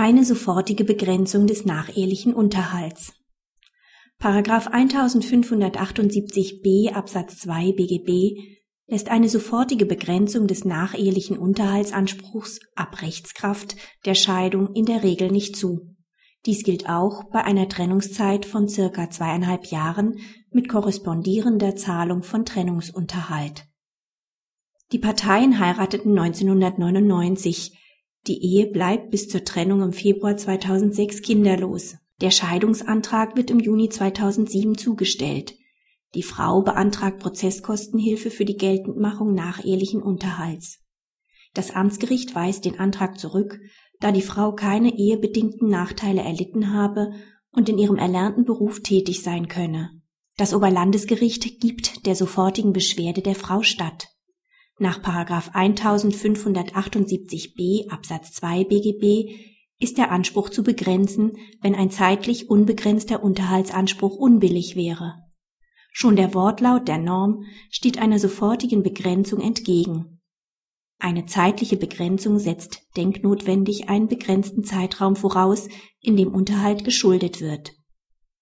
keine sofortige Begrenzung des nachehelichen Unterhalts. Paragraph 1578b Absatz 2 BGB lässt eine sofortige Begrenzung des nachehelichen Unterhaltsanspruchs ab Rechtskraft der Scheidung in der Regel nicht zu. Dies gilt auch bei einer Trennungszeit von circa zweieinhalb Jahren mit korrespondierender Zahlung von Trennungsunterhalt. Die Parteien heirateten 1999. Die Ehe bleibt bis zur Trennung im Februar 2006 kinderlos. Der Scheidungsantrag wird im Juni 2007 zugestellt. Die Frau beantragt Prozesskostenhilfe für die Geltendmachung nachehelichen Unterhalts. Das Amtsgericht weist den Antrag zurück, da die Frau keine ehebedingten Nachteile erlitten habe und in ihrem erlernten Beruf tätig sein könne. Das Oberlandesgericht gibt der sofortigen Beschwerde der Frau statt. Nach 1578b Absatz 2 BGB ist der Anspruch zu begrenzen, wenn ein zeitlich unbegrenzter Unterhaltsanspruch unbillig wäre. Schon der Wortlaut der Norm steht einer sofortigen Begrenzung entgegen. Eine zeitliche Begrenzung setzt denknotwendig einen begrenzten Zeitraum voraus, in dem Unterhalt geschuldet wird.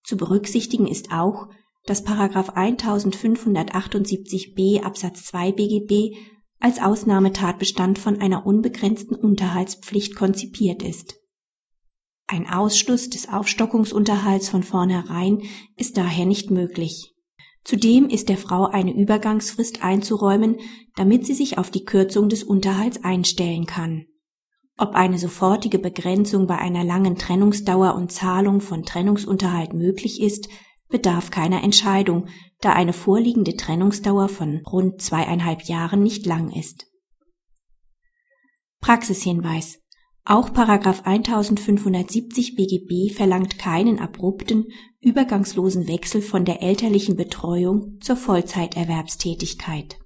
Zu berücksichtigen ist auch, dass 1578b Absatz 2 BGB als Ausnahmetatbestand von einer unbegrenzten Unterhaltspflicht konzipiert ist. Ein Ausschluss des Aufstockungsunterhalts von vornherein ist daher nicht möglich. Zudem ist der Frau eine Übergangsfrist einzuräumen, damit sie sich auf die Kürzung des Unterhalts einstellen kann. Ob eine sofortige Begrenzung bei einer langen Trennungsdauer und Zahlung von Trennungsunterhalt möglich ist, bedarf keiner Entscheidung, da eine vorliegende Trennungsdauer von rund zweieinhalb Jahren nicht lang ist. Praxishinweis auch Paragraph 1570 BGB verlangt keinen abrupten, übergangslosen Wechsel von der elterlichen Betreuung zur Vollzeiterwerbstätigkeit